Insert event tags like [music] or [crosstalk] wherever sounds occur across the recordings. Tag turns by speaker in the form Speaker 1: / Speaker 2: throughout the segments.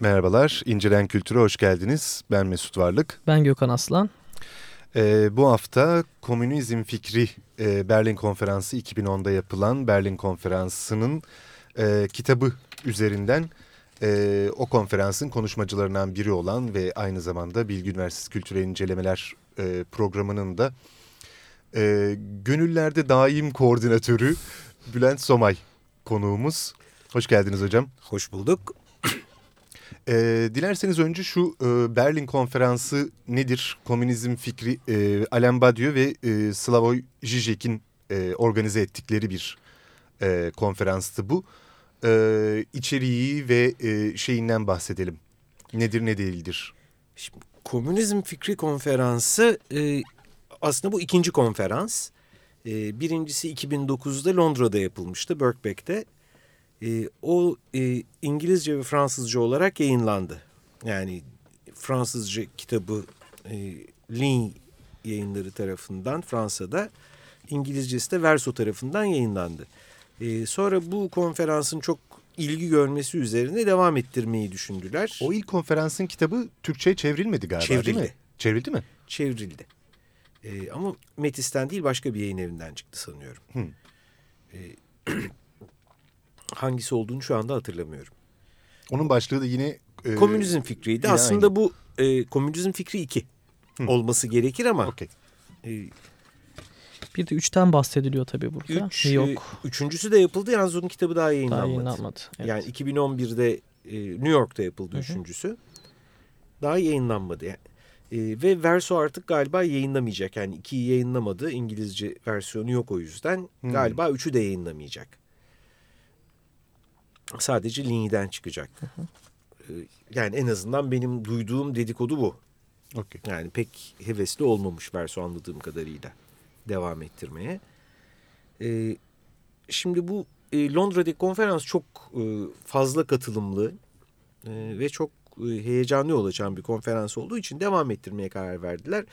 Speaker 1: Merhabalar, İncelen Kültür'e hoş geldiniz. Ben Mesut Varlık.
Speaker 2: Ben Gökhan Aslan.
Speaker 1: Ee, bu hafta Komünizm Fikri e, Berlin Konferansı 2010'da yapılan Berlin Konferansı'nın e, kitabı üzerinden e, o konferansın konuşmacılarından biri olan ve aynı zamanda Bilgi Üniversitesi Kültürel İncelemeler e, programının da e, gönüllerde daim koordinatörü Bülent Somay konuğumuz. Hoş geldiniz hocam.
Speaker 3: Hoş bulduk.
Speaker 1: E, dilerseniz önce şu e, Berlin Konferansı nedir? Komünizm fikri e, Alain Badiou ve e, Slavoj Žižek'in e, organize ettikleri bir e, konferanstı bu. E, içeriği ve e, şeyinden bahsedelim. Nedir ne değildir?
Speaker 3: Şimdi, Komünizm Fikri Konferansı e, aslında bu ikinci konferans. E, birincisi 2009'da Londra'da yapılmıştı, Birkbeck'te. E, o e, İngilizce ve Fransızca olarak yayınlandı. Yani Fransızca kitabı e, Lin yayınları tarafından Fransa'da, İngilizcesi de Verso tarafından yayınlandı. E, sonra bu konferansın çok ilgi görmesi üzerine devam ettirmeyi düşündüler.
Speaker 1: O ilk konferansın kitabı Türkçe'ye çevrilmedi galiba
Speaker 3: Çevrildi.
Speaker 1: değil mi? Çevrildi mi?
Speaker 3: Çevrildi. E, ama Metis'ten değil başka bir yayın evinden çıktı sanıyorum.
Speaker 1: Hı.
Speaker 3: E, hangisi olduğunu şu anda hatırlamıyorum.
Speaker 1: Onun başlığı da yine... E,
Speaker 3: komünizm fikriydi. Aslında
Speaker 1: aynı.
Speaker 3: bu e, komünizm fikri 2 olması gerekir ama
Speaker 1: Okey.
Speaker 3: e,
Speaker 2: Bir de üçten bahsediliyor tabii burada.
Speaker 3: üç,
Speaker 2: Yok.
Speaker 3: e, üçüncüsü de yapıldı. Yalnız onun kitabı daha
Speaker 2: Daha
Speaker 3: yayınlanmadı.
Speaker 2: yayınlanmadı. Evet.
Speaker 3: Yani 2011'de e, New York'ta yapıldı üçüncüsü. Daha yayınlanmadı. Yani. E, ve Verso artık galiba yayınlamayacak. Yani ikiyi yayınlamadı. İngilizce versiyonu yok o yüzden.
Speaker 1: Hmm.
Speaker 3: Galiba üçü de yayınlamayacak. Sadece Lini'den çıkacak. E, yani en azından benim duyduğum dedikodu bu.
Speaker 1: Okey.
Speaker 3: Yani pek hevesli olmamış Verso anladığım kadarıyla devam ettirmeye. Ee, şimdi bu e, Londra'daki konferans çok e, fazla katılımlı e, ve çok e, heyecanlı açan bir konferans olduğu için devam ettirmeye karar verdiler.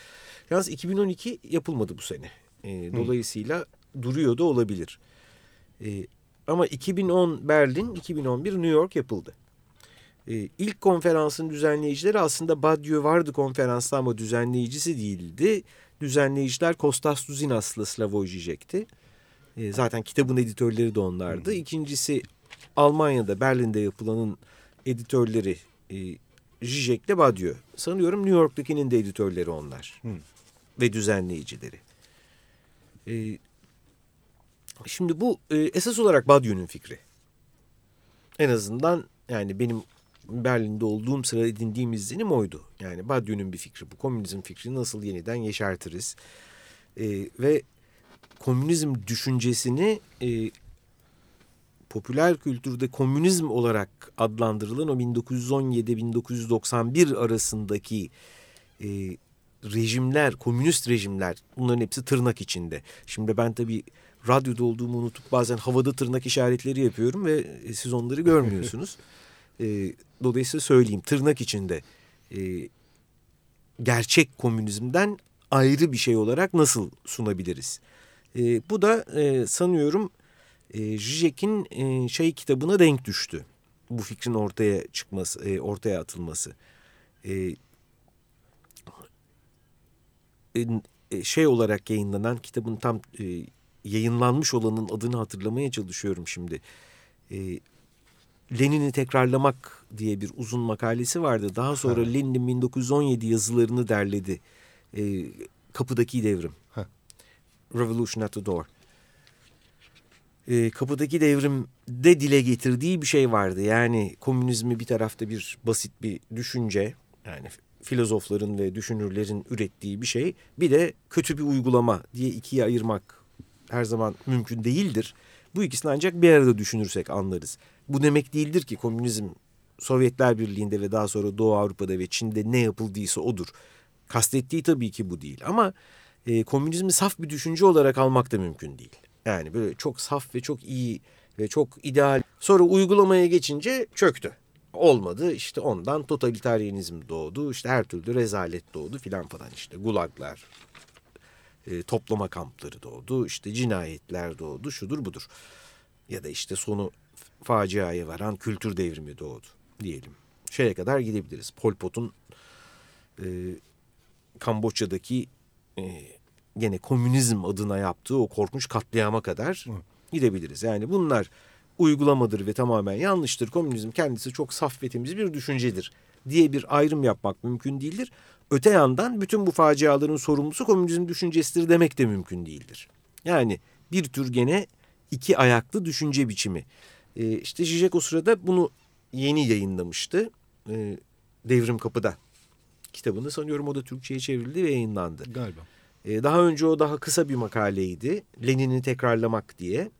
Speaker 3: Yalnız 2012 yapılmadı bu sene. E, dolayısıyla duruyor da olabilir. E, ama 2010 Berlin, 2011 New York yapıldı. E, ilk konferansın düzenleyicileri aslında Badiou vardı konferansta ama düzenleyicisi değildi. Düzenleyiciler Kostas Duzinas'la Slavoj Žižek'ti. E, zaten kitabın editörleri de onlardı. İkincisi Almanya'da Berlin'de yapılanın editörleri e, Žižek'le Badiou. Sanıyorum New York'takinin de editörleri onlar.
Speaker 1: Hı.
Speaker 3: Ve düzenleyicileri. E, şimdi bu e, esas olarak Badiou'nun fikri. En azından yani benim Berlin'de olduğum sıra edindiğim izlenim oydu. Yani Badiou'nun bir fikri bu. Komünizm fikrini nasıl yeniden yeşertiriz? E, ve komünizm düşüncesini e, popüler kültürde komünizm olarak adlandırılan o 1917-1991 arasındaki e, rejimler, komünist rejimler bunların hepsi tırnak içinde. Şimdi ben tabii radyoda olduğumu unutup bazen havada tırnak işaretleri yapıyorum ve e, siz onları görmüyorsunuz. [laughs] E, dolayısıyla söyleyeyim tırnak içinde e, gerçek komünizmden ayrı bir şey olarak nasıl sunabiliriz? E, bu da e, sanıyorum e, Žižek'in e, şey kitabına denk düştü. Bu fikrin ortaya çıkması, e, ortaya atılması. E, e, şey olarak yayınlanan kitabın tam e, yayınlanmış olanın adını hatırlamaya çalışıyorum şimdi. E, Lenin'i tekrarlamak diye bir uzun makalesi vardı. Daha sonra
Speaker 1: Ha.
Speaker 3: Lenin'in 1917 yazılarını derledi. E, kapıdaki devrim.
Speaker 1: Ha.
Speaker 3: Revolution at the Door. E, kapıdaki devrimde dile getirdiği bir şey vardı. Yani komünizmi bir tarafta bir basit bir düşünce. Yani filozofların ve düşünürlerin ürettiği bir şey. Bir de kötü bir uygulama diye ikiye ayırmak her zaman mümkün değildir. Bu ikisini ancak bir arada düşünürsek anlarız. Bu demek değildir ki komünizm Sovyetler Birliği'nde ve daha sonra Doğu Avrupa'da ve Çin'de ne yapıldıysa odur. Kastettiği tabii ki bu değil ama e, komünizmi saf bir düşünce olarak almak da mümkün değil. Yani böyle çok saf ve çok iyi ve çok ideal. Sonra uygulamaya geçince çöktü. Olmadı işte ondan totaliteryenizm doğdu işte her türlü rezalet doğdu filan falan işte gulaglar, e, toplama kampları doğdu işte cinayetler doğdu şudur budur. Ya da işte sonu faciaya varan kültür devrimi doğdu diyelim. şeye kadar gidebiliriz. Pol Pot'un e, Kamboçya'daki e, gene komünizm adına yaptığı o korkunç katliama kadar gidebiliriz. Yani bunlar uygulamadır ve tamamen yanlıştır. Komünizm kendisi çok saf ve temiz bir düşüncedir diye bir ayrım yapmak mümkün değildir. Öte yandan bütün bu faciaların sorumlusu komünizm düşüncesidir demek de mümkün değildir. Yani bir tür gene iki ayaklı düşünce biçimi. Ee, işte Zizek o sırada bunu yeni yayınlamıştı. Ee, Devrim Kapı'da kitabını sanıyorum o da Türkçe'ye çevrildi ve yayınlandı.
Speaker 1: Galiba.
Speaker 3: Ee, daha önce o daha kısa bir makaleydi. Lenin'i tekrarlamak diye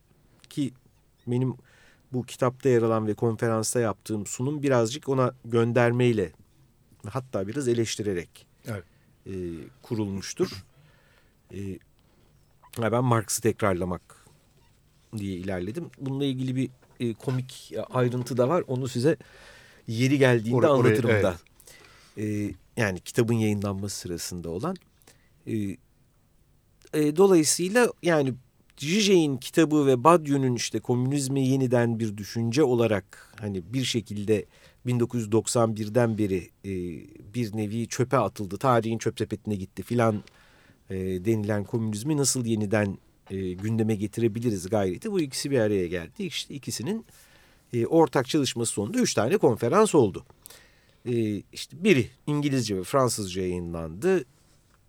Speaker 3: ki benim bu kitapta yer alan ve konferansta yaptığım sunum birazcık ona göndermeyle hatta biraz eleştirerek
Speaker 1: Evet.
Speaker 3: e, kurulmuştur. E, ben Marx'ı tekrarlamak diye ilerledim. Bununla ilgili bir e, komik ayrıntı da var. Onu size yeri geldiğinde
Speaker 1: Or- oraya-
Speaker 3: anlatırım
Speaker 1: evet.
Speaker 3: da. E, yani kitabın yayınlanması sırasında olan. E, e, dolayısıyla yani Zizek'in kitabı ve Badiou'nun işte komünizmi yeniden bir düşünce olarak hani bir şekilde 1991'den beri e, bir nevi çöpe atıldı. Tarihin çöp sepetine gitti filan e, denilen komünizmi nasıl yeniden e, gündeme getirebiliriz gayreti. Bu ikisi bir araya geldi. İşte ikisinin e, ortak çalışması sonunda üç tane konferans oldu. E, işte biri İngilizce ve Fransızca yayınlandı.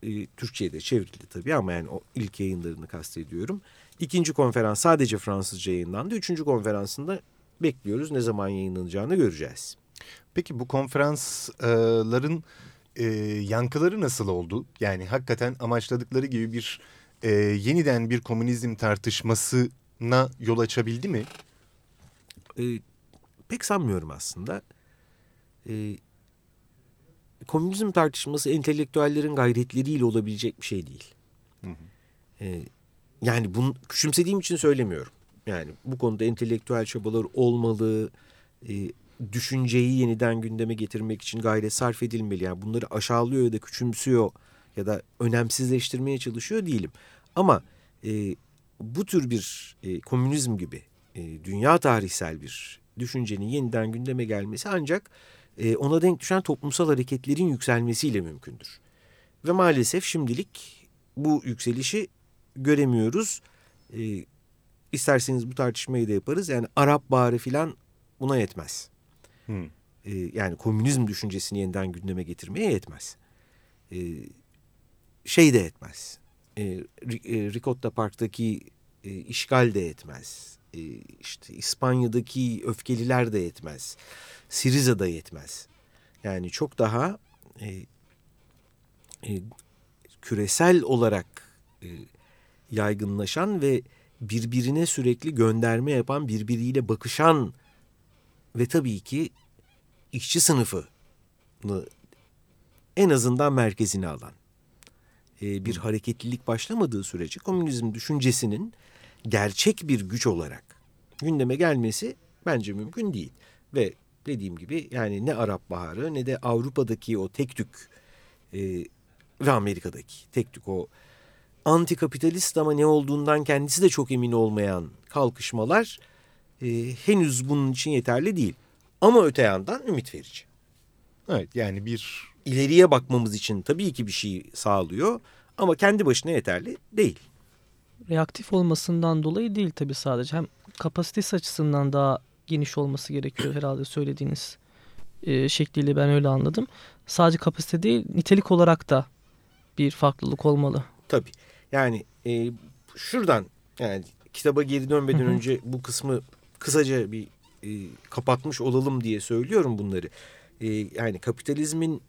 Speaker 3: E, Türkçe'ye çevrildi tabii ama yani o ilk yayınlarını kastediyorum. İkinci konferans sadece Fransızca yayınlandı. Üçüncü konferansında bekliyoruz. Ne zaman yayınlanacağını göreceğiz.
Speaker 1: Peki bu konferansların e, yankıları nasıl oldu? Yani hakikaten amaçladıkları gibi bir e, yeniden bir komünizm tartışmasına yol açabildi mi?
Speaker 3: E, pek sanmıyorum aslında. E, komünizm tartışması entelektüellerin gayretleriyle olabilecek bir şey değil.
Speaker 1: Hı hı.
Speaker 3: E, yani bunu küçümsediğim için söylemiyorum. Yani bu konuda entelektüel çabalar olmalı, e, düşünceyi yeniden gündeme getirmek için gayret sarf edilmeli. Yani bunları aşağılıyor ya da küçümsüyor ya da önemsizleştirmeye çalışıyor değilim. Ama e, bu tür bir e, komünizm gibi e, dünya tarihsel bir düşüncenin yeniden gündeme gelmesi ancak e, ona denk düşen toplumsal hareketlerin yükselmesiyle mümkündür. Ve maalesef şimdilik bu yükselişi göremiyoruz. E, isterseniz bu tartışmayı da yaparız. Yani Arap Baharı filan buna yetmez.
Speaker 1: Hı.
Speaker 3: E, yani komünizm düşüncesini yeniden gündeme getirmeye yetmez. E, şey de yetmez. E, Ri- e, Ricotta Park'taki e, işgal de yetmez. E, işte İspanya'daki öfkeliler de yetmez. Siriza da yetmez. Yani çok daha e, e, küresel olarak e, yaygınlaşan ve birbirine sürekli gönderme yapan, birbiriyle bakışan ve tabii ki işçi sınıfını en azından merkezine alan e, bir hareketlilik başlamadığı sürece komünizm düşüncesinin gerçek bir güç olarak gündeme gelmesi bence mümkün değil. Ve dediğim gibi yani ne Arap Baharı ne de Avrupa'daki o tek tük e, ve Amerika'daki tek tük o antikapitalist ama ne olduğundan kendisi de çok emin olmayan kalkışmalar e, henüz bunun için yeterli değil. Ama öte yandan ümit verici.
Speaker 1: Evet yani bir
Speaker 3: İleriye bakmamız için tabii ki bir şey sağlıyor ama kendi başına yeterli değil.
Speaker 2: Reaktif olmasından dolayı değil tabii sadece. Hem kapasitesi açısından daha geniş olması gerekiyor herhalde söylediğiniz e, şekliyle ben öyle anladım. Sadece kapasite değil nitelik olarak da bir farklılık olmalı.
Speaker 3: Tabii. Yani e, şuradan yani kitaba geri dönmeden önce bu kısmı kısaca bir e, kapatmış olalım diye söylüyorum bunları. E, yani kapitalizmin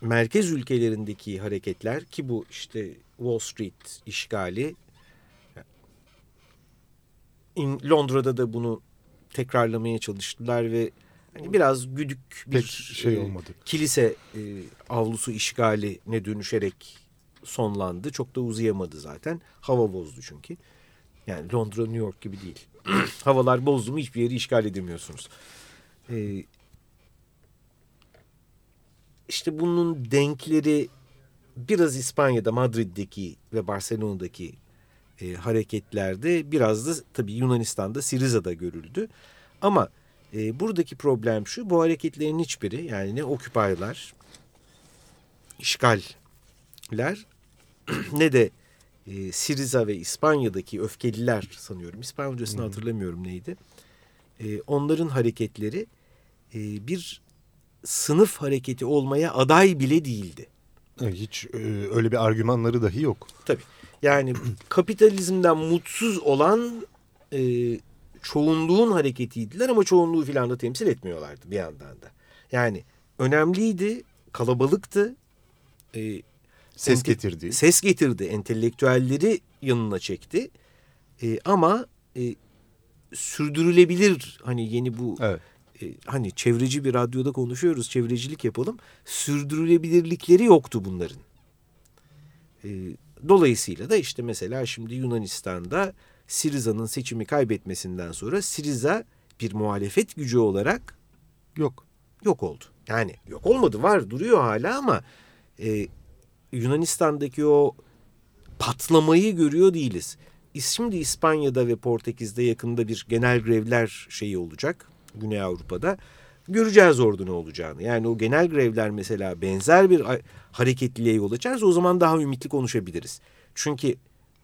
Speaker 3: merkez ülkelerindeki hareketler ki bu işte Wall Street işgali İn- Londra'da da bunu tekrarlamaya çalıştılar ve hani biraz güdük bir
Speaker 1: pek şey
Speaker 3: e,
Speaker 1: olmadı.
Speaker 3: kilise e, avlusu işgaline dönüşerek sonlandı. Çok da uzayamadı zaten. Hava bozdu çünkü. Yani Londra, New York gibi değil. [clears throat] Havalar bozdu mu hiçbir yeri işgal edemiyorsunuz. E, işte bunun denkleri biraz İspanya'da, Madrid'deki ve Barcelona'daki e, hareketlerde biraz da tabii Yunanistan'da, Siriza'da görüldü. Ama E, buradaki problem şu bu hareketlerin hiçbiri yani ne okupaylar, işgaller [clears throat] ne de e, Siriza ve İspanya'daki öfkeliler sanıyorum. İspanyolcasını hmm. hatırlamıyorum neydi. E, onların hareketleri e, bir sınıf hareketi olmaya aday bile değildi.
Speaker 1: Hiç e, öyle bir argümanları dahi yok.
Speaker 3: Tabii. Yani [clears throat] kapitalizmden mutsuz olan e, çoğunluğun hareketiydiler ama çoğunluğu filan da temsil etmiyorlardı bir yandan da. Yani önemliydi, kalabalıktı.
Speaker 1: E, ses getirdi.
Speaker 3: Ses getirdi, entelektüelleri yanına çekti. E, ama e, sürdürülebilir hani yeni bu evet. e, hani çevreci bir radyoda konuşuyoruz, çevrecilik yapalım. Sürdürülebilirlikleri yoktu bunların. E, dolayısıyla da işte mesela şimdi Yunanistan'da Siriza'nın seçimi kaybetmesinden sonra Siriza bir muhalefet gücü olarak
Speaker 1: yok.
Speaker 3: Yok oldu. Yani yok olmadı var duruyor hala ama e, Yunanistan'daki o patlamayı görüyor değiliz. Şimdi İspanya'da ve Portekiz'de yakında bir genel grevler şeyi olacak Güney Avrupa'da. Göreceğiz orada ne olacağını. Yani o genel grevler mesela benzer bir hareketliliğe yol açarsa o zaman daha ümitli konuşabiliriz. Çünkü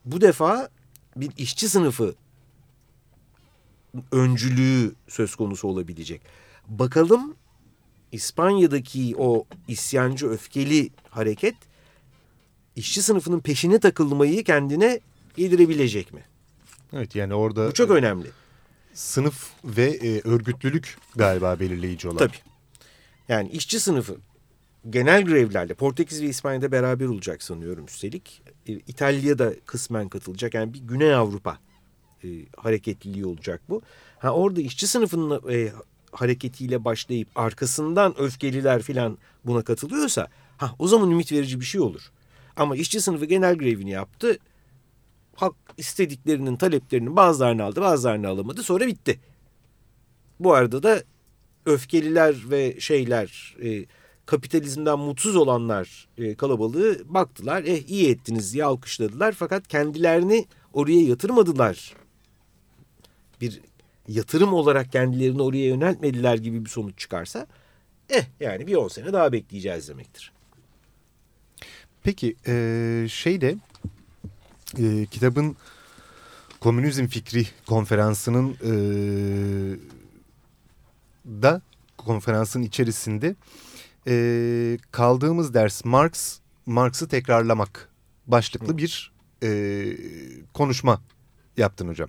Speaker 3: bu defa bir işçi sınıfı öncülüğü söz konusu olabilecek. Bakalım İspanya'daki o isyancı öfkeli hareket işçi sınıfının peşine takılmayı kendine yedirebilecek mi?
Speaker 1: Evet yani orada...
Speaker 3: Bu çok önemli.
Speaker 1: Sınıf ve e, örgütlülük galiba belirleyici olan.
Speaker 3: Tabii. Yani işçi sınıfı genel grevlerle Portekiz ve İspanya'da beraber olacak sanıyorum üstelik. E, İtalya'da kısmen katılacak. Yani bir Güney Avrupa e, hareketliliği olacak bu. Ha orada işçi sınıfının e, hareketiyle başlayıp arkasından öfkeliler filan buna katılıyorsa ha o zaman ümit verici bir şey olur. Ama işçi sınıfı genel grevini yaptı. Halk istediklerinin taleplerinin bazılarını aldı bazılarını alamadı sonra bitti. Bu arada da öfkeliler ve şeyler e, kapitalizmden mutsuz olanlar e, kalabalığı baktılar. Eh iyi ettiniz diye alkışladılar fakat kendilerini oraya yatırmadılar. Bir yatırım olarak kendilerini oraya yöneltmediler gibi bir sonuç çıkarsa eh yani bir on sene daha bekleyeceğiz demektir.
Speaker 1: Peki e, şeyde e, kitabın komünizm fikri konferansının e, da konferansın içerisinde e, kaldığımız ders Marx Marx'ı tekrarlamak başlıklı bir e, konuşma yaptın hocam.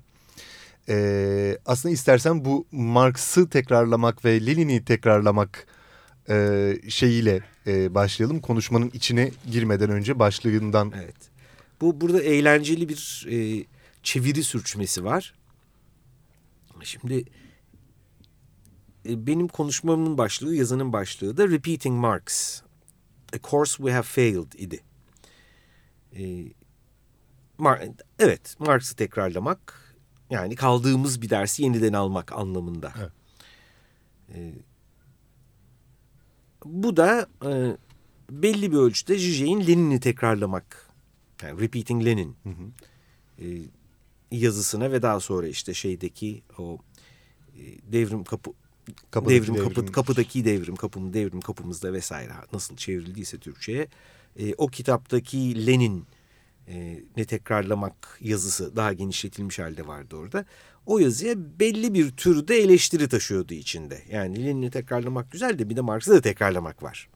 Speaker 1: E, aslında istersen bu Marx'ı tekrarlamak ve Lenin'i tekrarlamak e, şeyiyle e, başlayalım. Konuşmanın içine girmeden önce başlığından.
Speaker 3: Evet. Bu burada eğlenceli bir e, çeviri sürçmesi var. Şimdi e, benim konuşmamın başlığı, yazının başlığı da Repeating Marx. A Course We Have Failed idi. E, Mar evet, Marx'ı tekrarlamak yani kaldığımız bir dersi yeniden almak anlamında. Evet. E, bu da e, belli bir ölçüde Zizek'in Lenin'i tekrarlamak. Yani Repeating Lenin hı hı. E, yazısına ve daha sonra işte şeydeki o e, devrim kapı Kapıdaki devrim, devrim kapı, kapıdaki devrim kapım devrim kapımızda vesaire nasıl çevrildiyse Türkçe'ye e, o kitaptaki Lenin e, ne tekrarlamak yazısı daha genişletilmiş halde vardı orada. O yazıya belli bir türde eleştiri taşıyordu içinde. Yani Lenin'i tekrarlamak güzel de bir de Marx'ı da tekrarlamak var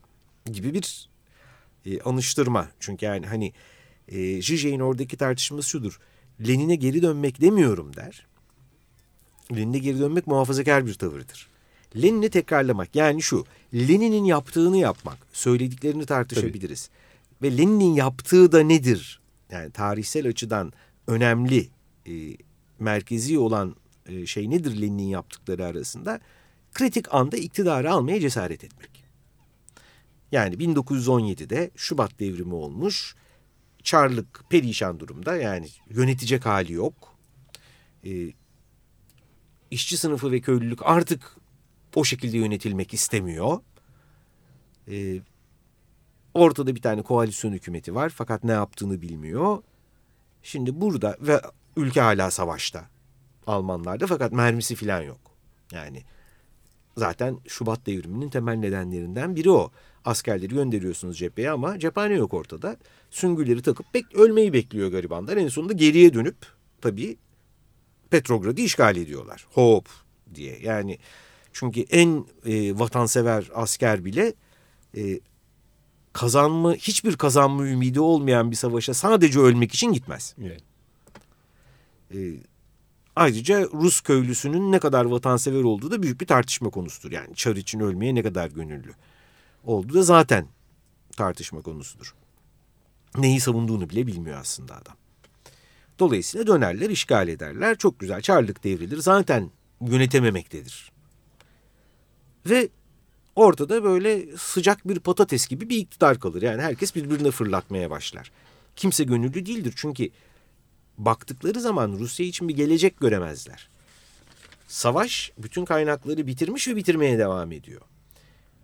Speaker 3: gibi bir e, anıştırma. Çünkü yani hani e, Zizek'in oradaki tartışması şudur. Lenin'e geri dönmek demiyorum der. Lenin'e geri dönmek muhafazakar bir tavırdır. Lenin'i tekrarlamak yani şu Lenin'in yaptığını yapmak söylediklerini tartışabiliriz. Tabii. Ve Lenin'in yaptığı da nedir? Yani tarihsel açıdan önemli e, merkezi olan e, şey nedir Lenin'in yaptıkları arasında? Kritik anda iktidarı almaya cesaret etmek. Yani 1917'de Şubat devrimi olmuş. Çarlık perişan durumda yani yönetecek hali yok. E, işçi sınıfı ve köylülük artık o şekilde yönetilmek istemiyor. E, ortada bir tane koalisyon hükümeti var fakat ne yaptığını bilmiyor. Şimdi burada ve ülke hala savaşta Almanlarda fakat mermisi falan yok. Yani zaten Şubat devriminin temel nedenlerinden biri o. Askerleri gönderiyorsunuz cepheye ama cephane yok ortada. Süngüleri takıp bek ölmeyi bekliyor garibanlar. En sonunda geriye dönüp tabii Petrograd'ı işgal ediyorlar. Hop diye. Yani çünkü en e, vatansever asker bile e, kazanma hiçbir kazanma ümidi olmayan bir savaşa sadece ölmek için gitmez.
Speaker 1: Evet.
Speaker 3: E, ayrıca Rus köylüsünün ne kadar vatansever olduğu da büyük bir tartışma konusudur. Yani çar için ölmeye ne kadar gönüllü olduğu da zaten tartışma konusudur. Neyi savunduğunu bile bilmiyor aslında adam. Dolayısıyla dönerler, işgal ederler. Çok güzel, çarlık devrilir. Zaten yönetememektedir. Ve ortada böyle sıcak bir patates gibi bir iktidar kalır. Yani herkes birbirine fırlatmaya başlar. Kimse gönüllü değildir çünkü baktıkları zaman Rusya için bir gelecek göremezler. Savaş bütün kaynakları bitirmiş ve bitirmeye devam ediyor.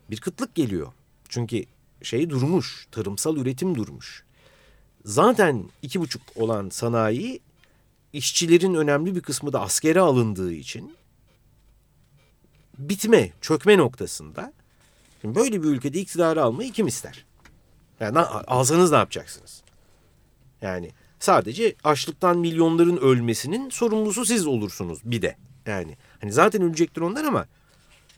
Speaker 3: Bir kıtlık geliyor. Çünkü şey durmuş, tarımsal üretim durmuş. Zaten iki buçuk olan sanayi işçilerin önemli bir kısmı da askere alındığı için bitme, çökme noktasında. Şimdi böyle bir ülkede iktidarı almayı kim ister? Yani alsanız ne yapacaksınız? Yani sadece açlıktan milyonların ölmesinin sorumlusu siz olursunuz bir de. Yani hani zaten ölecektir onlar ama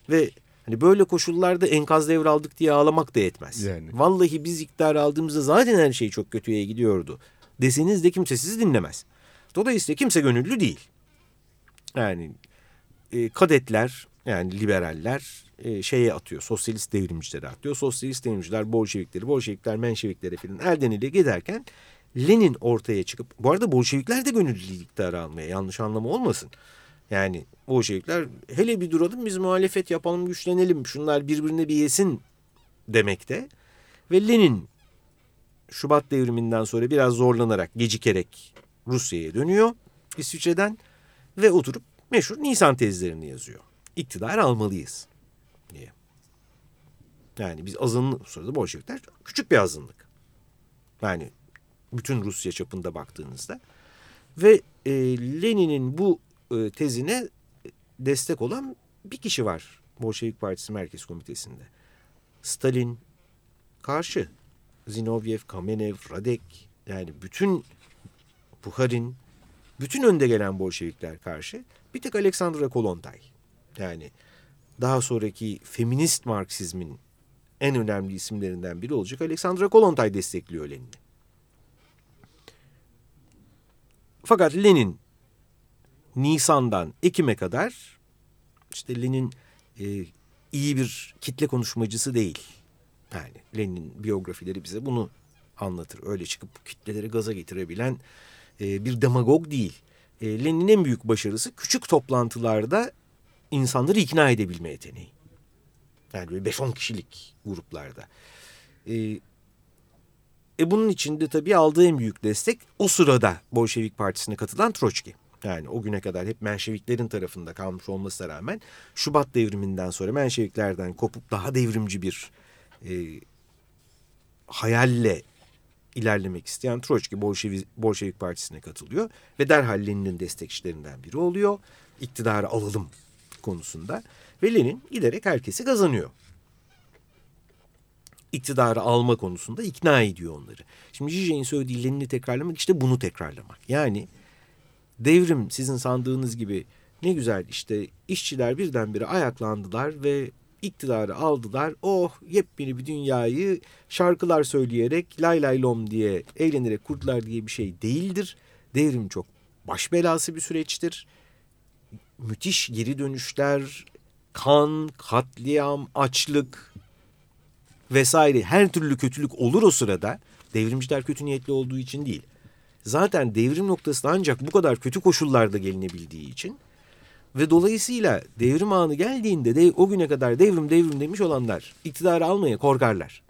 Speaker 3: ve hani böyle koşullarda enkaz devraldık diye ağlamak da yetmez. Yani. Vallahi biz iktidarı aldığımızda zaten her şey çok kötüye gidiyordu. Deseniz de kimse sizi dinlemez. Dolayısıyla kimse gönüllü değil. Yani e, kadetler yani liberaller e, şeye atıyor. Sosyalist devrimcilere atıyor. Sosyalist devrimciler Bolşevikleri, Bolşevikler Menşeviklere filan elden ele giderken Lenin ortaya çıkıp bu arada Bolşevikler de gönüllü iktidarı almaya yanlış anlama olmasın. Yani Bolşevikler hele bir duralım biz muhalefet yapalım güçlenelim şunlar birbirine bir yesin demekte. Ve Lenin Şubat devriminden sonra biraz zorlanarak gecikerek Rusya'ya dönüyor İsviçre'den ve oturup meşhur Nisan tezlerini yazıyor. İktidar almalıyız diye. Yani biz azınlık sırada Bolşevikler küçük bir azınlık. Yani bütün Rusya çapında baktığınızda. Ve e, Lenin'in bu e, tezine destek olan bir kişi var Bolşevik Partisi Merkez Komitesi'nde. Stalin karşı. Zinovyev, Kamenev, Radek yani bütün Buharin, bütün önde gelen Bolşevikler karşı. Bir tek Aleksandra Kolontai. Yani daha sonraki feminist Marksizmin en önemli isimlerinden biri olacak Aleksandra Kolontai destekliyor Lenin'i. Fakat Lenin Nisan'dan Ekim'e kadar işte Lenin e, iyi bir kitle konuşmacısı değil. Yani Lenin biyografileri bize bunu anlatır. Öyle çıkıp kitleleri gaza getirebilen e, bir demagog değil. E, Lenin'in en büyük başarısı küçük toplantılarda insanları ikna edebilme yeteneği. Yani böyle 5-10 kişilik gruplarda. E, e bunun içinde tabii aldığı en büyük destek o sırada Bolşevik Partisi'ne katılan Troçki. Yani o güne kadar hep Menşeviklerin tarafında kalmış olmasına rağmen Şubat devriminden sonra Menşeviklerden kopup daha devrimci bir e, hayalle ilerlemek isteyen Troçki Bolşevik, Bolşevik Partisi'ne katılıyor ve derhal Lenin'in destekçilerinden biri oluyor. İktidarı alalım konusunda ve Lenin giderek herkesi kazanıyor. İktidarı alma konusunda ikna ediyor onları. Şimdi Zizek'in söylediği Lenin'i tekrarlamak işte bunu tekrarlamak. Yani devrim sizin sandığınız gibi ne güzel işte işçiler birdenbire ayaklandılar ve iktidarı aldılar. Oh yepyeni bir dünyayı şarkılar söyleyerek lay lay lom diye eğlenerek kurdular diye bir şey değildir. Devrim çok baş belası bir süreçtir. Müthiş geri dönüşler, kan, katliam, açlık vesaire her türlü kötülük olur o sırada. Devrimciler kötü niyetli olduğu için değil. Zaten devrim noktasına ancak bu kadar kötü koşullarda gelinebildiği için ve dolayısıyla devrim anı geldiğinde de o güne kadar devrim devrim demiş olanlar iktidarı almaya korkarlar.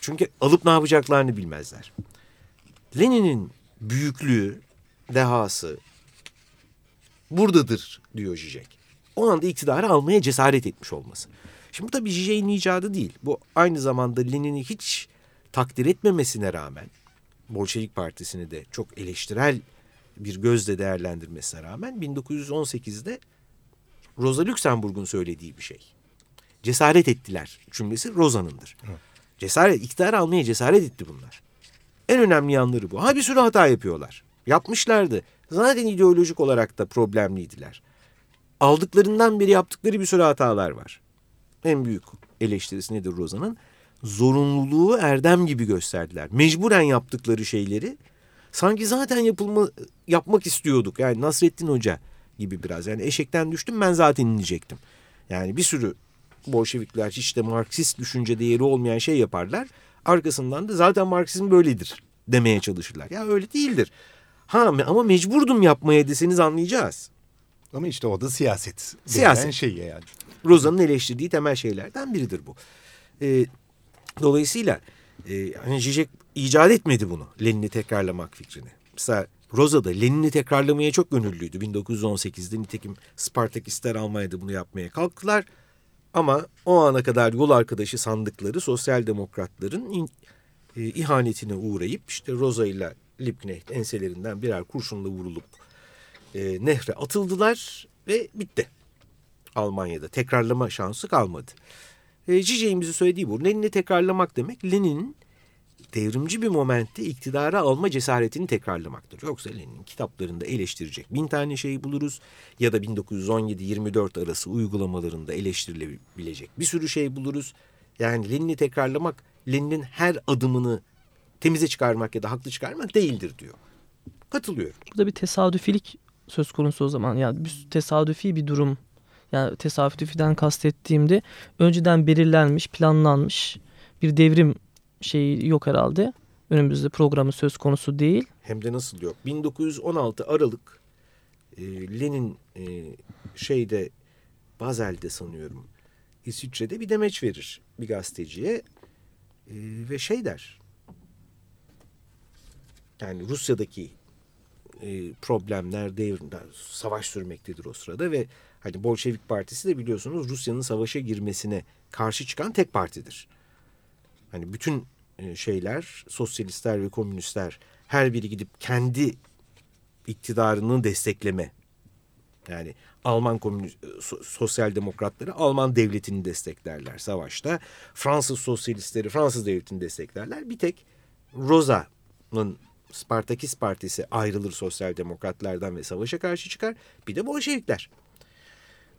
Speaker 3: Çünkü alıp ne yapacaklarını bilmezler. Lenin'in büyüklüğü, dehası buradadır diyor Zizek. O anda iktidarı almaya cesaret etmiş olması. Şimdi bu tabii Zizek'in icadı değil. Bu aynı zamanda Lenin'i hiç takdir etmemesine rağmen Bolşevik Partisi'ni de çok eleştirel bir gözle değerlendirmesine rağmen 1918'de Rosa Luxemburg'un söylediği bir şey. Cesaret ettiler cümlesi Rosa'nındır. Cesaret, iktidar almaya cesaret etti bunlar. En önemli yanları bu. Ha bir sürü hata yapıyorlar. Yapmışlardı. Zaten ideolojik olarak da problemliydiler. Aldıklarından beri yaptıkları bir sürü hatalar var. En büyük eleştirisi nedir Rosa'nın? Zorunluluğu erdem gibi gösterdiler. Mecburen yaptıkları şeyleri sanki zaten yapılma, yapmak istiyorduk. Yani Nasrettin Hoca gibi biraz. Yani eşekten düştüm ben zaten inecektim. Yani bir sürü Bolşevikler hiç de Marksist düşünce değeri olmayan şey yaparlar. Arkasından da zaten Marksizm böyledir demeye çalışırlar. Ya öyle değildir. Ha ama mecburdum yapmaya deseniz anlayacağız.
Speaker 1: Ama işte o da siyaset.
Speaker 3: Siyaset.
Speaker 1: Şey yani.
Speaker 3: Rosa'nın eleştirdiği temel şeylerden biridir bu. Ee, dolayısıyla e, hani Zizek icat etmedi bunu. Lenin'i tekrarlamak fikrini. Mesela Rosa da Lenin'i tekrarlamaya çok gönüllüydü. 1918'de nitekim Spartakistler Almanya'da bunu yapmaya kalktılar. Ama o ana kadar yol arkadaşı sandıkları sosyal demokratların in, e, ihanetine uğrayıp işte Rosa ile Liebknecht enselerinden birer kurşunla vurulup e, nehre atıldılar ve bitti. Almanya'da tekrarlama şansı kalmadı. E, Cicey'imizin söylediği bu. Lenin'i tekrarlamak demek Lenin'in devrimci bir momentte iktidara alma cesaretini tekrarlamaktır. Yoksa Lenin'in kitaplarında eleştirecek bin tane şey buluruz ya da 1917-24 arası uygulamalarında eleştirilebilecek bir sürü şey buluruz. Yani Lenin'i tekrarlamak Lenin'in her adımını temize çıkarmak ya da haklı çıkarmak değildir diyor. Katılıyorum.
Speaker 2: Burada bir tesadüfilik söz konusu o zaman. Yani bir tesadüfi bir durum. Yani tesadüfiden kastettiğimde önceden belirlenmiş, planlanmış bir devrim şeyi yok herhalde. Önümüzde programı söz konusu değil.
Speaker 3: Hem de nasıl yok. 1916 Aralık e, Lenin e, şeyde Bazel'de sanıyorum İsviçre'de bir demeç verir bir gazeteciye e, ve şey der. Yani Rusya'daki e, problemler, devrimler, savaş sürmektedir o sırada ve hani Bolşevik Partisi de biliyorsunuz Rusya'nın savaşa girmesine karşı çıkan tek partidir. Hani bütün e, şeyler, sosyalistler ve komünistler her biri gidip kendi iktidarını destekleme. Yani Alman komünist, e, sosyal demokratları Alman devletini desteklerler savaşta. Fransız sosyalistleri Fransız devletini desteklerler. Bir tek Rosa'nın Spartakis Partisi ayrılır sosyal demokratlardan ve savaşa karşı çıkar. Bir de Bolşevikler.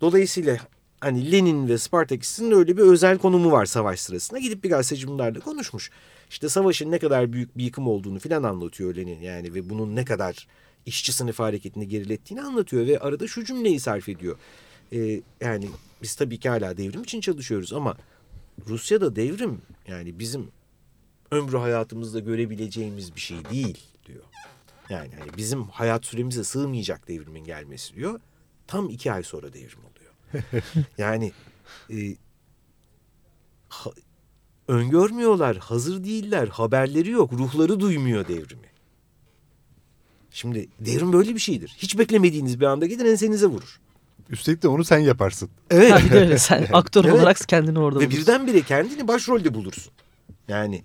Speaker 3: Dolayısıyla hani Lenin ve Spartakis'in öyle bir özel konumu var savaş sırasında. Gidip bir gazeteci bunlarla konuşmuş. İşte savaşın ne kadar büyük bir yıkım olduğunu filan anlatıyor Lenin yani ve bunun ne kadar işçi sınıfı hareketini gerilettiğini anlatıyor ve arada şu cümleyi sarf ediyor. Ee, yani biz tabii ki hala devrim için çalışıyoruz ama Rusya'da devrim yani bizim ömrü hayatımızda görebileceğimiz bir şey değil diyor. Yani hani bizim hayat süremize sığmayacak devrimin gelmesi diyor. Tam iki ay sonra devrim oluyor. [laughs] yani e, ha, öngörmüyorlar, hazır değiller, haberleri yok, ruhları duymuyor devrimi. Şimdi devrim böyle bir şeydir. Hiç beklemediğiniz bir anda gelir ensenize vurur.
Speaker 1: Üstelik de onu sen yaparsın.
Speaker 2: Evet. Yani öyle sen [laughs] aktör evet. olarak kendini orada
Speaker 3: Ve bulursun. birdenbire kendini başrolde bulursun. Yani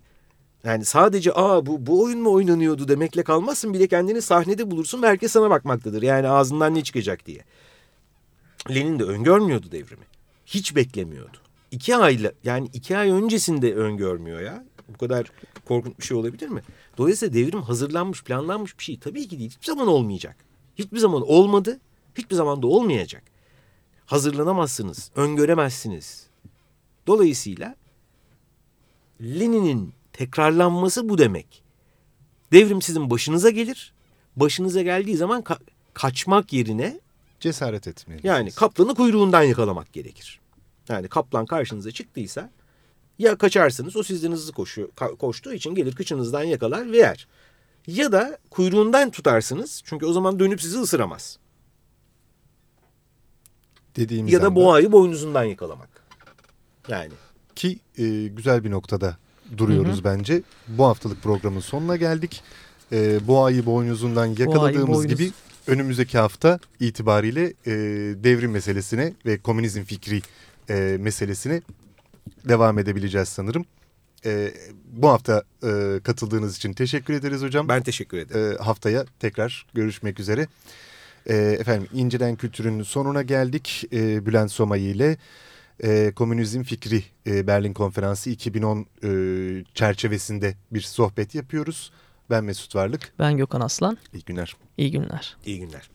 Speaker 3: yani sadece aa bu, bu oyun mu oynanıyordu demekle kalmazsın. Bir de kendini sahnede bulursun ve herkes sana bakmaktadır. Yani ağzından ne çıkacak diye. Lenin de öngörmüyordu devrimi. Hiç beklemiyordu. İki ayla yani iki ay öncesinde öngörmüyor ya. Bu kadar korkunç bir şey olabilir mi? Dolayısıyla devrim hazırlanmış, planlanmış bir şey tabii ki değil. Hiçbir zaman olmayacak. Hiçbir zaman olmadı. Hiçbir zaman da olmayacak. Hazırlanamazsınız, öngöremezsiniz. Dolayısıyla Lenin'in tekrarlanması bu demek. Devrim sizin başınıza gelir. Başınıza geldiği zaman ka kaçmak yerine
Speaker 1: cesaret etmelisiniz.
Speaker 3: Yani kaplanı kuyruğundan yakalamak gerekir. Yani kaplan karşınıza çıktıysa ya kaçarsınız o sizden hızlı koşuyor, koştuğu için gelir kıçınızdan yakalar ve yer. Ya da kuyruğundan tutarsınız çünkü o zaman dönüp sizi ısıramaz.
Speaker 1: Dediğimiz
Speaker 3: ya da anda... boğayı boynuzundan yakalamak. Yani.
Speaker 1: Ki e, güzel bir noktada duruyoruz hı hı. bence. Bu haftalık programın sonuna geldik. E, boğayı boynuzundan yakaladığımız boynuz. gibi önümüzdeki hafta itibariyle e, devrim meselesine ve komünizm fikri e, meselesine devam edebileceğiz sanırım. E, bu hafta e, katıldığınız için teşekkür ederiz hocam.
Speaker 3: Ben teşekkür ederim.
Speaker 1: E, haftaya tekrar görüşmek üzere. E, efendim İncelen Kültür'ün sonuna geldik. E, Bülent Somay ile e, Komünizm Fikri e, Berlin Konferansı 2010 e, çerçevesinde bir sohbet yapıyoruz. Ben Mesut Varlık.
Speaker 2: Ben Gökhan Aslan.
Speaker 1: İyi günler.
Speaker 2: İyi günler.
Speaker 3: İyi günler.